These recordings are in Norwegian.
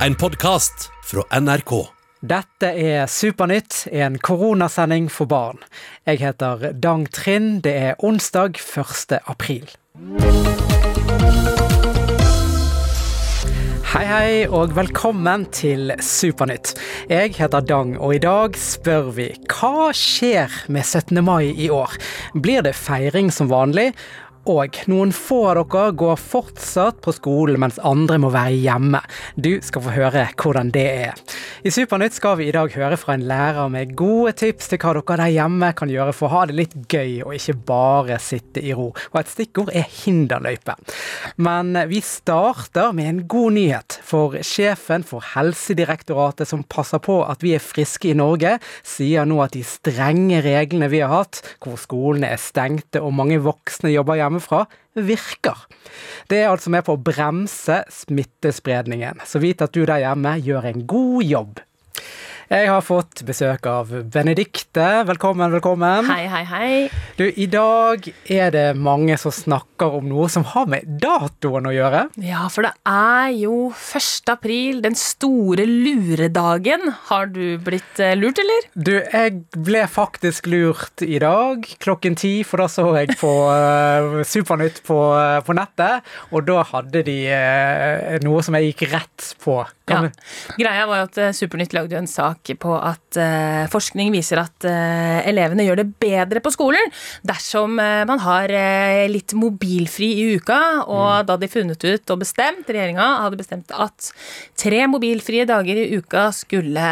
En podkast fra NRK. Dette er Supernytt, en koronasending for barn. Jeg heter Dang Trind. Det er onsdag 1. april. Hei, hei, og velkommen til Supernytt. Jeg heter Dang, og i dag spør vi hva skjer med 17. mai i år? Blir det feiring som vanlig? Og noen få av dere går fortsatt på skolen, mens andre må være hjemme. Du skal få høre hvordan det er. I Supernytt skal vi i dag høre fra en lærer med gode tips til hva dere der hjemme kan gjøre for å ha det litt gøy, og ikke bare sitte i ro. Og et stikkord er hinderløype. Men vi starter med en god nyhet. For sjefen for Helsedirektoratet, som passer på at vi er friske i Norge, sier nå at de strenge reglene vi har hatt, hvor skolene er stengte og mange voksne jobber hjemme, hjemmefra virker. Det er altså med på å bremse smittespredningen, så vit at du der hjemme gjør en god jobb. Jeg har fått besøk av Benedikte. Velkommen, velkommen. Hei, hei, hei. Du, I dag er det mange som snakker om noe som har med datoen å gjøre. Ja, for det er jo 1. april, den store luredagen. Har du blitt eh, lurt, eller? Du, jeg ble faktisk lurt i dag klokken ti, for da så jeg på uh, Supernytt på, uh, på, nettet, og da hadde de uh, noe som jeg gikk rett på. Ja. Greia var jo at Supernytt lagde en sak på at uh, forskning viser at uh, elevene gjør det bedre på skolen dersom uh, man har litt mobilfri i uka. Og mm. da de funnet ut og bestemt, regjeringa hadde bestemt at tre mobilfrie dager i uka skulle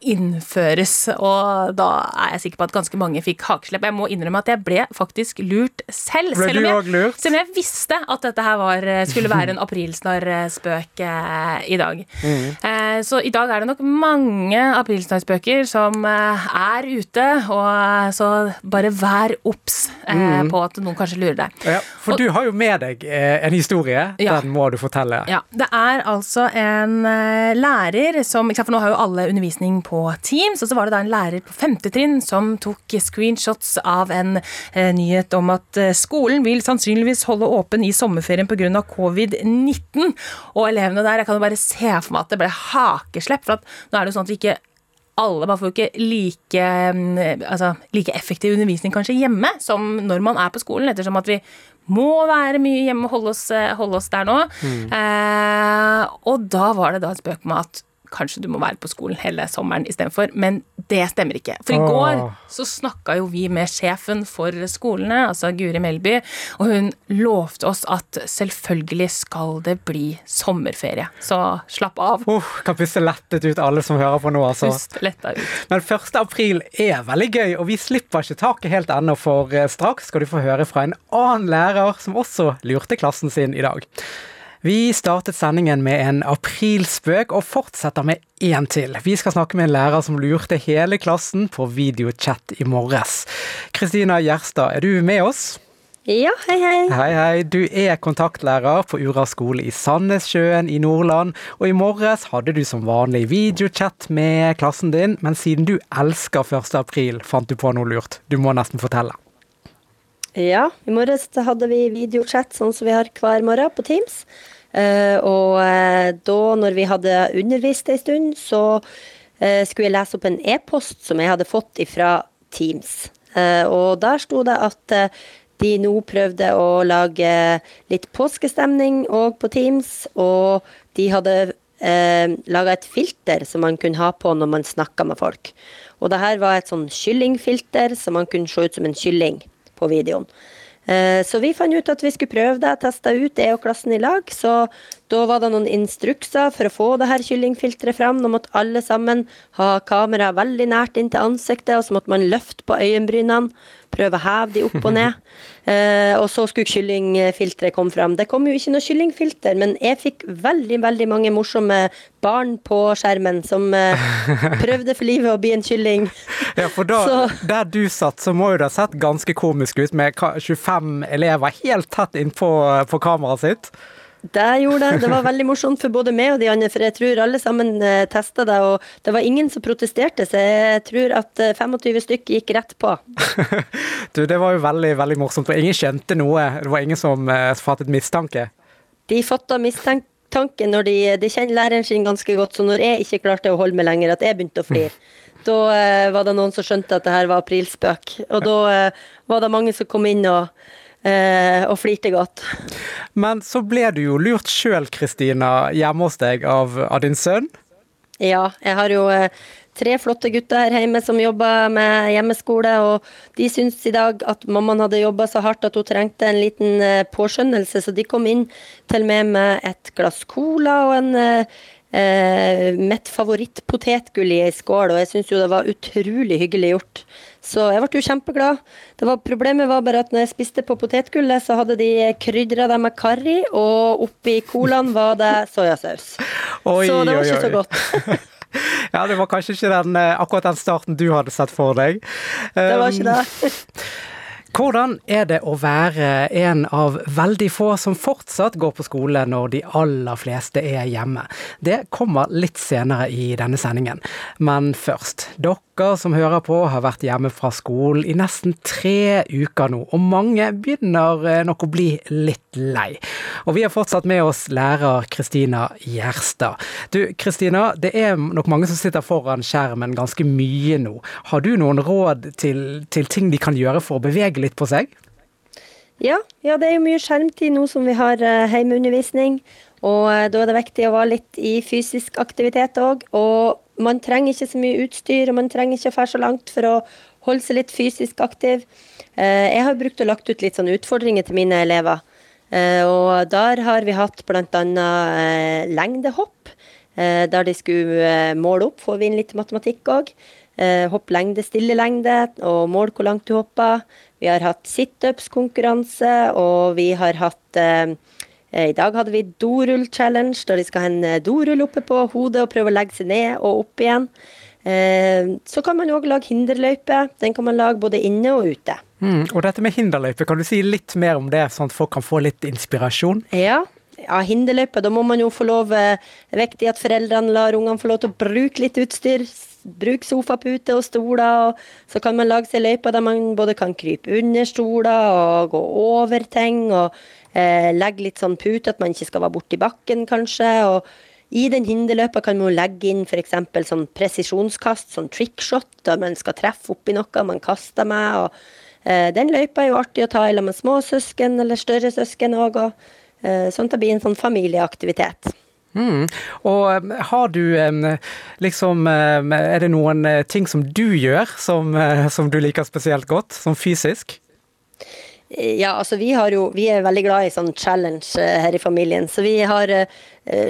innføres. Og da er jeg sikker på at ganske mange fikk hakeslepp. Jeg må innrømme at jeg ble faktisk lurt selv. Ble selv om jeg, lurt? selv om jeg visste at dette her var, skulle være en aprilsnarr-spøk i dag. Mm. Så i dag er det nok mange aprilsnarrsbøker som eh, er ute, og eh, så bare vær obs eh, mm. på at noen kanskje lurer deg. Ja, for og, du har jo med deg en historie. Ja. Den må du fortelle. Ja. Det er altså en lærer som For nå har jo alle undervisning på Teams, og så var det da en lærer på femte trinn som tok screenshots av en nyhet om at skolen vil sannsynligvis holde åpen i sommerferien pga. covid-19. Og elevene der, jeg kan jo bare se for meg at det ble hakeslepp. For at nå er det jo sånn at vi ikke alle bare får ikke like, mm, altså, like effektiv undervisning kanskje hjemme som når man er på skolen, ettersom at vi må være mye hjemme og holde oss, holde oss der nå. Mm. Eh, og da var det da et spøk med at kanskje du må være på skolen hele sommeren istedenfor. Men det stemmer ikke. For i går så snakka jo vi med sjefen for skolene, altså Guri Melby, og hun lovte oss at selvfølgelig skal det bli sommerferie. Så slapp av. Uh, kan puste lettet ut, alle som hører på nå, altså. Pust letta ut. Men 1. april er veldig gøy, og vi slipper ikke taket helt ennå, for eh, straks skal du få høre fra en annen lærer som også lurte klassen sin i dag. Vi startet sendingen med en aprilspøk, og fortsetter med én til. Vi skal snakke med en lærer som lurte hele klassen på videochat i morges. Kristina Gjerstad, er du med oss? Ja, hei, hei. Hei, hei. Du er kontaktlærer på Ura skole i Sandnessjøen i Nordland, og i morges hadde du som vanlig videochat med klassen din, men siden du elsker 1. april, fant du på noe lurt. Du må nesten fortelle. Ja, i morges hadde vi videochat sånn som vi har hver morgen på Teams. Uh, og uh, da, når vi hadde undervist ei stund, så uh, skulle jeg lese opp en e-post som jeg hadde fått fra Teams. og der sto det at de nå prøvde å lage litt påskestemning òg på Teams, og de hadde eh, laga et filter som man kunne ha på når man snakka med folk. Og det her var et sånn kyllingfilter, så man kunne se ut som en kylling på videoen. Eh, så vi fant ut at vi skulle prøve det, teste ut det og klassen i lag. Så da var det noen instrukser for å få det her kyllingfilteret fram. Nå måtte alle sammen ha kamera veldig nært inntil ansiktet, og så måtte man løfte på øyenbrynene prøve å heve de opp og ned. Eh, og så skulle kyllingfilteret komme fram. Det kom jo ikke noe kyllingfilter, men jeg fikk veldig veldig mange morsomme barn på skjermen som eh, prøvde for livet å bli en kylling. Ja, for da, der du satt, så må jo det ha sett ganske komisk ut med 25 elever helt tett innpå på kameraet sitt. Det gjorde det. Det var veldig morsomt for både meg og de andre, for jeg tror alle sammen eh, testa det, og det var ingen som protesterte, så jeg tror at 25 stykker stykk gikk rett på. du, det var jo veldig, veldig morsomt, og ingen skjønte noe. Det var ingen som uh, fattet mistanke? De fatta mistanke når de, de kjenner læreren sin ganske godt, så når jeg ikke klarte å holde meg lenger, at jeg begynte å flire. Da eh, var det noen som skjønte at det her var aprilspøk. Og da eh, var det mange som kom inn og, eh, og flirte godt. Men så ble du jo lurt sjøl, Kristina, hjemme hos deg av, av din sønn. Ja, jeg har jo eh, tre flotte gutter her hjemme som jobber med hjemmeskole, og de syntes i dag at mammaen hadde jobba så hardt at hun trengte en liten eh, påskjønnelse, så de kom inn til meg med et glass cola og en eh, mitt favoritt-potetgull i ei skål, og jeg syns jo det var utrolig hyggelig gjort. Så jeg ble jo kjempeglad. Det var, problemet var bare at når jeg spiste på potetgullet, så hadde de krydra det med karri, og oppi colaen var det soyasaus. Oi, så det var oi, ikke så godt. Ja, det var kanskje ikke den, eh, akkurat den starten du hadde sett for deg. Det var Um, ikke det. Hvordan er det å være en av veldig få som fortsatt går på skole når de aller fleste er hjemme? Det kommer litt senere i denne sendingen. Men først. Dere som hører på har vært hjemme fra skolen i nesten tre uker nå, og mange begynner eh, nok å bli litt lei. Og vi har fortsatt med oss lærer Kristina Gjerstad. Du Kristina, det er nok mange som sitter foran skjermen ganske mye nå. Har du noen råd til, til ting de kan gjøre for å bevege litt på seg? Ja, ja, det er jo mye skjermtid nå som vi har hjemmeundervisning. Og eh, da er det viktig å være litt i fysisk aktivitet òg. Og man trenger ikke så mye utstyr, og man trenger ikke å fære så langt for å holde seg litt fysisk aktiv. Eh, jeg har brukt og lagt ut litt sånne utfordringer til mine elever. Eh, og der har vi hatt bl.a. Eh, lengdehopp, eh, der de skulle måle opp. Får vi inn litt matematikk òg. Hopp lengde, stille lengde, og mål hvor langt du hopper. Vi har hatt situps-konkurranse, og vi har hatt I dag hadde vi dorull-challenge, der de skal ha en eh, dorull oppe på hodet og prøve å legge seg ned og opp igjen. Eh, så kan man òg lage hinderløype. Den kan man lage både inne og ute. Mm, og dette med hinderløype, kan du si litt mer om det, sånn at folk kan få litt inspirasjon? Ja, ja hinderløype. Da må man jo få lov eh, Det er viktig at foreldrene lar ungene få lov til å bruke litt utstyr. Bruk sofapute og stoler, og så kan man lage seg løyper der man både kan krype under stoler og gå over ting. og eh, legge litt sånn pute, at man ikke skal være borti bakken, kanskje. og i den hinderløypa kan man legge inn f.eks. sånn presisjonskast, sånn trickshot, der man skal treffe oppi noe man kaster med. og eh, Den løypa er jo artig å ta i med små søsken eller større søsken òg, og eh, sånn at det blir en sånn familieaktivitet. Mm. Og um, har du liksom Er det noen uh, ting som du gjør som, uh, som du liker spesielt godt, som fysisk? Ja, altså vi jo Vi er veldig glad i sånn challenge eh, her i familien. Så vi har uh,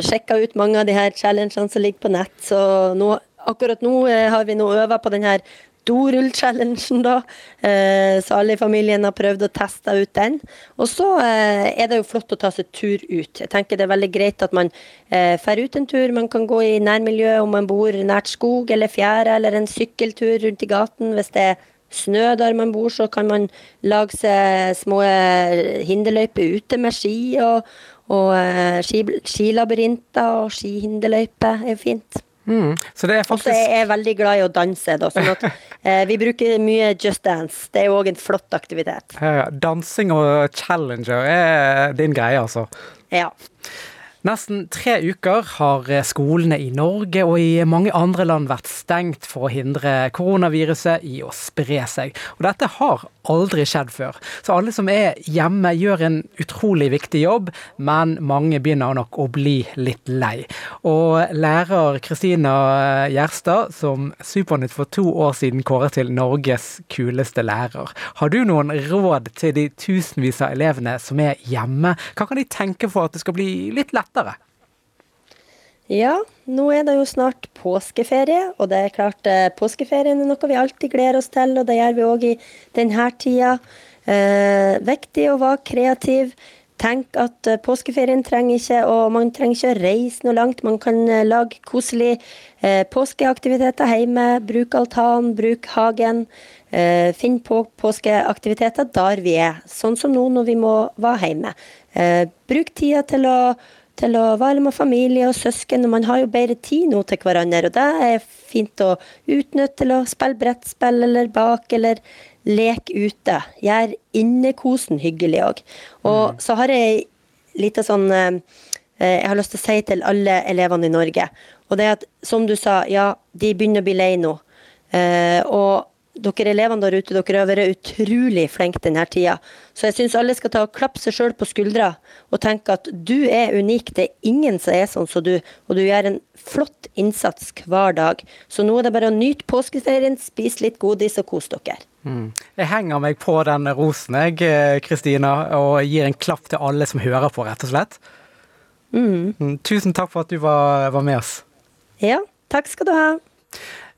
sjekka ut mange av de her challengene som ligger på nett. Så nå, akkurat nå uh, har vi nå øva på den her dorull-challengen, da. Uh, så alle i familien har prøvd å teste ut den. Og så uh, er det jo flott å ta seg tur ut. Jeg tenker det er veldig greit at man fer ut en tur. Man kan gå i nærmiljøet om man bor nært skog eller fjære, eller en sykkeltur rundt i gaten hvis det er snø der man bor, så kan man lage seg små hinderløyper ute med ski, og, og eh, ski, skilabyrinter og skihinderløyper er fint. Mm. Så det er Og så er jeg veldig glad i å danse, da, sånn at eh, vi bruker mye Just Dance. Det er jo òg en flott aktivitet. Ja, ja. Dansing og challenger er din greie, altså. Ja. Nesten tre uker har skolene i Norge og i mange andre land vært stengt for å hindre koronaviruset i å spre seg. Og dette har aldri skjedd før. Så alle som er hjemme gjør en utrolig viktig jobb, men mange begynner nok å bli litt lei. Og lærer Kristina Gjerstad, som Supernytt for to år siden kåret til Norges kuleste lærer. Har du noen råd til de tusenvis av elevene som er hjemme? Hva kan de tenke for at det skal bli litt lettere? Ja, nå er det jo snart påskeferie, og det er klart eh, påskeferien er noe vi alltid gleder oss til, og det gjør vi òg i denne tida. Eh, viktig å være kreativ. Tenk at eh, påskeferien trenger ikke, og man trenger ikke å reise noe langt. Man kan eh, lage koselige eh, påskeaktiviteter hjemme. Bruk altan, bruk hagen. Eh, finn på påskeaktiviteter der vi er, sånn som nå når vi må være hjemme. Eh, bruk tida til å til å være med familie og søsken, og man har jo bedre tid nå til hverandre. Og det er fint å utnytte til å spille brettspill eller bake eller leke ute. Gjør innekosen hyggelig òg. Og så har jeg lite sånn eh, eh, jeg har lyst til å si til alle elevene i Norge. Og det er at, som du sa, ja, de begynner å bli lei nå. Eh, og dere elevene der ute, dere har vært utrolig flinke denne tida. Så jeg syns alle skal ta og klappe seg sjøl på skuldra og tenke at du er unik. Det er ingen som er sånn som du, og du gjør en flott innsats hver dag. Så nå er det bare å nyte påskeferien, spise litt godis og kose dere. Mm. Jeg henger meg på den rosen, jeg, eh, Kristina, og gir en klapp til alle som hører på, rett og slett. Mm. Mm. Tusen takk for at du var, var med oss. Ja, takk skal du ha.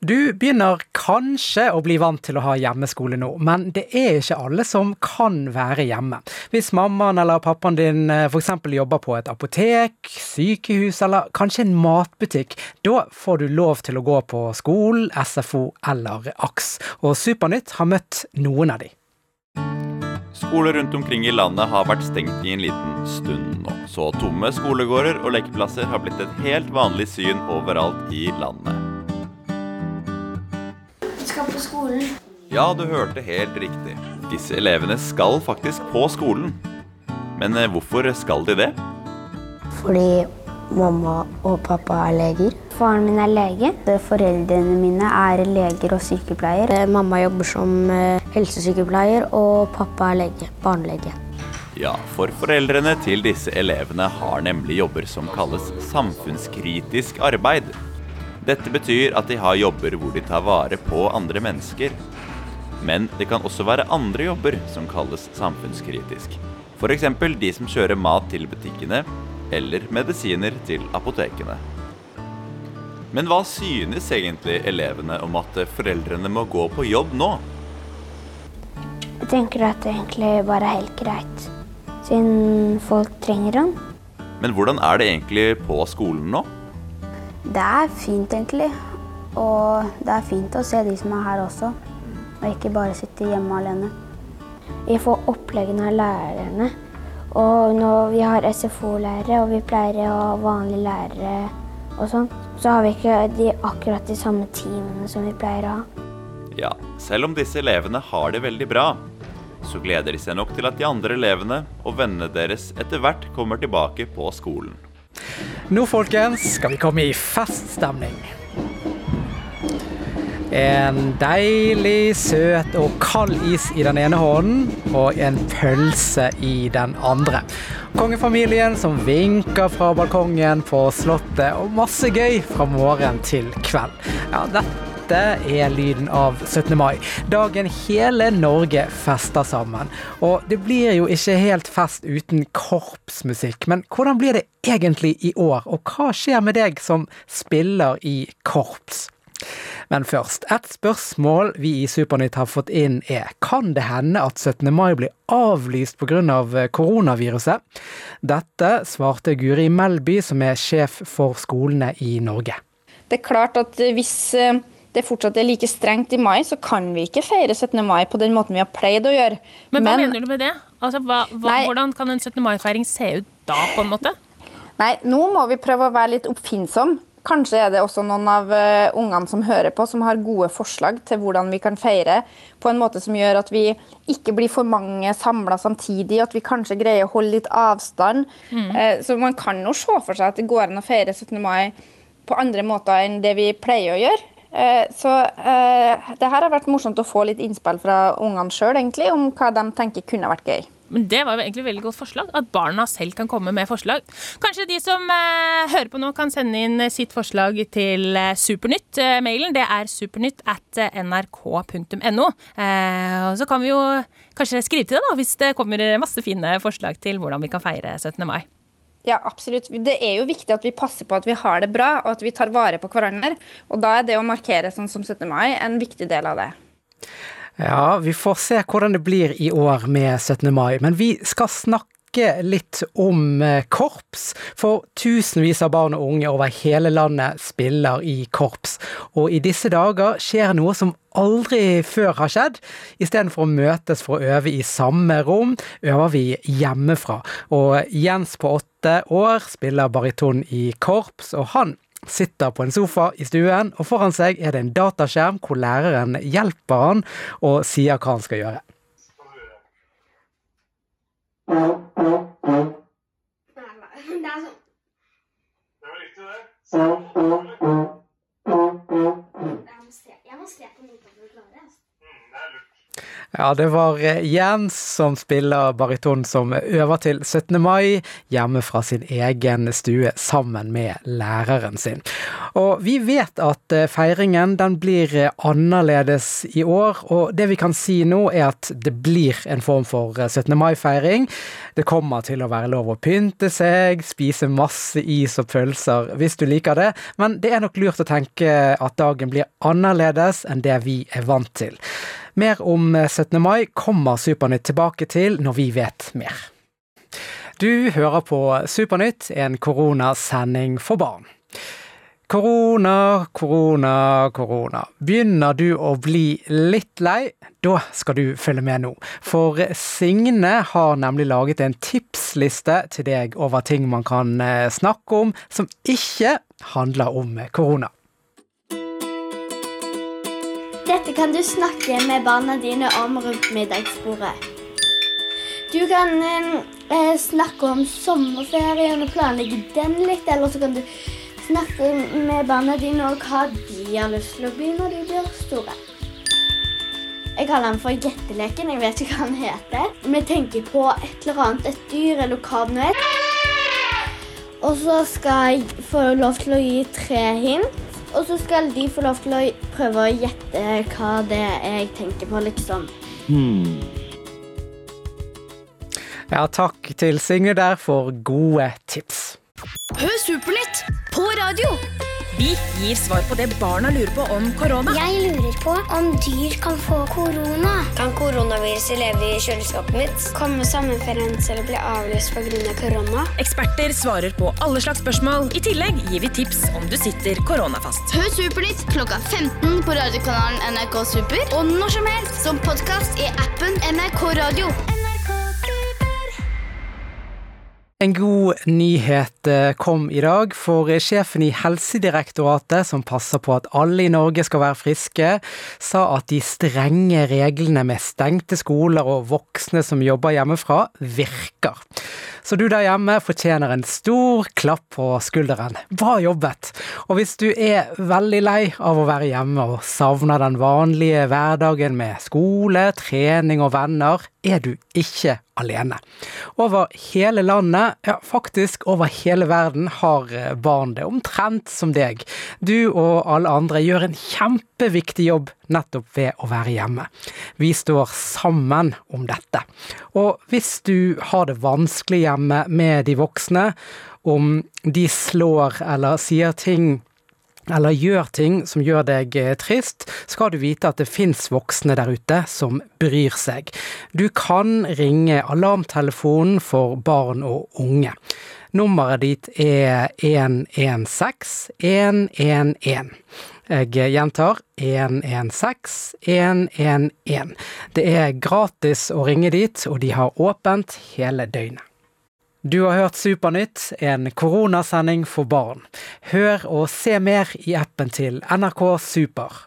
Du begynner kanskje å bli vant til å ha hjemmeskole nå, men det er ikke alle som kan være hjemme. Hvis mammaen eller pappaen din f.eks. jobber på et apotek, sykehus eller kanskje en matbutikk, da får du lov til å gå på skolen, SFO eller AKS. Og Supernytt har møtt noen av de. Skoler rundt omkring i landet har vært stengt i en liten stund nå, så tomme skolegårder og lekeplasser har blitt et helt vanlig syn overalt i landet skal på skolen. Ja, du hørte helt riktig. Disse elevene skal faktisk på skolen. Men eh, hvorfor skal de det? Fordi mamma og pappa er leger. Faren min er lege. Foreldrene mine er leger og sykepleier. Eh, mamma jobber som eh, helsesykepleier, og pappa er lege. Barnelege. Ja, for foreldrene til disse elevene har nemlig jobber som kalles samfunnskritisk arbeid. Dette betyr at de har jobber hvor de tar vare på andre mennesker. Men det kan også være andre jobber som kalles samfunnskritisk. F.eks. de som kjører mat til butikkene, eller medisiner til apotekene. Men hva synes egentlig elevene om at foreldrene må gå på jobb nå? Jeg tenker at det egentlig bare er helt greit, siden folk trenger den. Men hvordan er det egentlig på skolen nå? Det er fint, egentlig. Og det er fint å se de som er her også, og ikke bare sitte hjemme alene. Vi får oppleggene av lærerne. Og når vi har SFO-lærere og vi pleier å ha vanlige lærere og sånn, så har vi ikke de, akkurat de samme timene som vi pleier å ha. Ja, selv om disse elevene har det veldig bra, så gleder de seg nok til at de andre elevene og vennene deres etter hvert kommer tilbake på skolen. Nå, folkens, skal vi komme i feststemning. En deilig, søt og kald is i den ene hånden, og en pølse i den andre. Kongefamilien som vinker fra balkongen på Slottet, og masse gøy fra morgen til kveld. Ja, dette dette er lyden av 17. mai, dagen hele Norge fester sammen. Og det blir jo ikke helt fest uten korpsmusikk, men hvordan blir det egentlig i år, og hva skjer med deg som spiller i korps? Men først, et spørsmål vi i Supernytt har fått inn er kan det hende at 17. mai blir avlyst pga. Av koronaviruset? Dette svarte Guri Melby, som er sjef for skolene i Norge. Det er klart at hvis eh, det fortsatt er like strengt i mai, så kan vi ikke feire 17. mai på den måten vi har pleid å gjøre. Men hva Men, mener du med det? Altså, hva, hva, hvordan kan en 17. mai-feiring se ut da, på en måte? Nei, nå må vi prøve å være litt oppfinnsomme. Kanskje er det også noen av uh, ungene som hører på, som har gode forslag til hvordan vi kan feire på en måte som gjør at vi ikke blir for mange samla samtidig, at vi kanskje greier å holde litt avstand. Mm. Uh, så man kan jo se for seg at det går an å feire 17. mai på andre måter enn det vi pleier å gjøre. Eh, så eh, det her har vært morsomt å få litt innspill fra ungene sjøl om hva de tenker kunne vært gøy. Men Det var jo egentlig et veldig godt forslag, at barna selv kan komme med forslag. Kanskje de som eh, hører på nå, kan sende inn sitt forslag til eh, Supernytt. Eh, mailen det er supernytt at nrk.no. Eh, og så kan vi jo kanskje skrive til det da, hvis det kommer masse fine forslag til hvordan vi kan feire 17. mai. Ja, absolutt. Det er jo viktig at vi passer på at vi har det bra, og at vi tar vare på hverandre. Og da er det å markere sånn som 17. mai en viktig del av det. Ja, vi får se hvordan det blir i år med 17. mai, men vi skal snakke litt om eh, korps, for tusenvis av barn og unge over hele landet spiller i korps. Og i disse dager skjer noe som aldri før har skjedd. Istedenfor å møtes for å øve i samme rom, øver vi hjemmefra. Og Jens på åtte år spiller bariton i korps, og han sitter på en sofa i stuen, og foran seg er det en dataskjerm hvor læreren hjelper han og sier hva han skal gjøre. Ja, det var eh, Jens som spiller bariton som øver til 17. mai hjemme fra sin egen stue sammen med læreren sin. Og vi vet at eh, feiringen den blir eh, annerledes i år, og det vi kan si nå er at det blir en form for 17. mai-feiring. Det kommer til å være lov å pynte seg, spise masse is og pølser hvis du liker det, men det er nok lurt å tenke at dagen blir annerledes enn det vi er vant til. Mer om 17. mai kommer Supernytt tilbake til når vi vet mer. Du hører på Supernytt, en koronasending for barn. Korona, korona, korona. Begynner du å bli litt lei? Da skal du følge med nå. For Signe har nemlig laget en tipsliste til deg over ting man kan eh, snakke om som ikke handler om korona. Dette kan du snakke med barna dine om rundt middagsbordet. Du kan eh, snakke om sommerferien og planlegge den litt, eller så kan du snakke med barna dine om hva de har lyst til å bli når de blir store. Jeg kaller den for gjetteleken. Jeg vet ikke hva den heter. Vi tenker på et eller annet, et dyr eller hva det nå er. Og så skal jeg få lov til å gi tre hint. Og så skal de få lov til å prøve å gjette hva det er jeg tenker på, liksom. Hmm. Ja, takk til Signe der for gode tips. Hør Supernytt på radio! Vi gir svar på det barna lurer på om korona. Jeg lurer på om dyr kan få korona. Kan koronaviruset leve i kjøleskapet mitt? Kommer sommerferien bli avlyst pga. korona? Eksperter svarer på alle slags spørsmål. I tillegg gir vi tips om du sitter koronafast. Hør Supernytt klokka 15 på radiokanalen NRK Super og når som helst som podkast i appen NRK Radio. En god nyhet eh, kom i dag, for sjefen i Helsedirektoratet, som passer på at alle i Norge skal være friske, sa at de strenge reglene med stengte skoler og voksne som jobber hjemmefra, virker. Så du der hjemme fortjener en stor klapp på skulderen. Bra jobbet! Og hvis du er veldig lei av å være hjemme og savner den vanlige hverdagen med skole, trening og venner, er du ikke alene. Over hele landet, ja faktisk over hele verden, har eh, barn det omtrent som deg. Du og alle andre gjør en kjempeviktig jobb nettopp ved å være hjemme. Vi står sammen om dette. Og hvis du har det vanskelig hjemme med de voksne, om de slår eller sier ting eller gjør ting som gjør deg eh, trist, skal du vite at det fins voksne der ute som bryr seg. Du kan ringe alarmtelefonen for barn og unge. Nummeret ditt er 116 111. Jeg gjentar 116 111. Det er gratis å ringe dit, og de har åpent hele døgnet. Du har hørt Supernytt, en koronasending for barn. Hør og se mer i appen til NRK Super.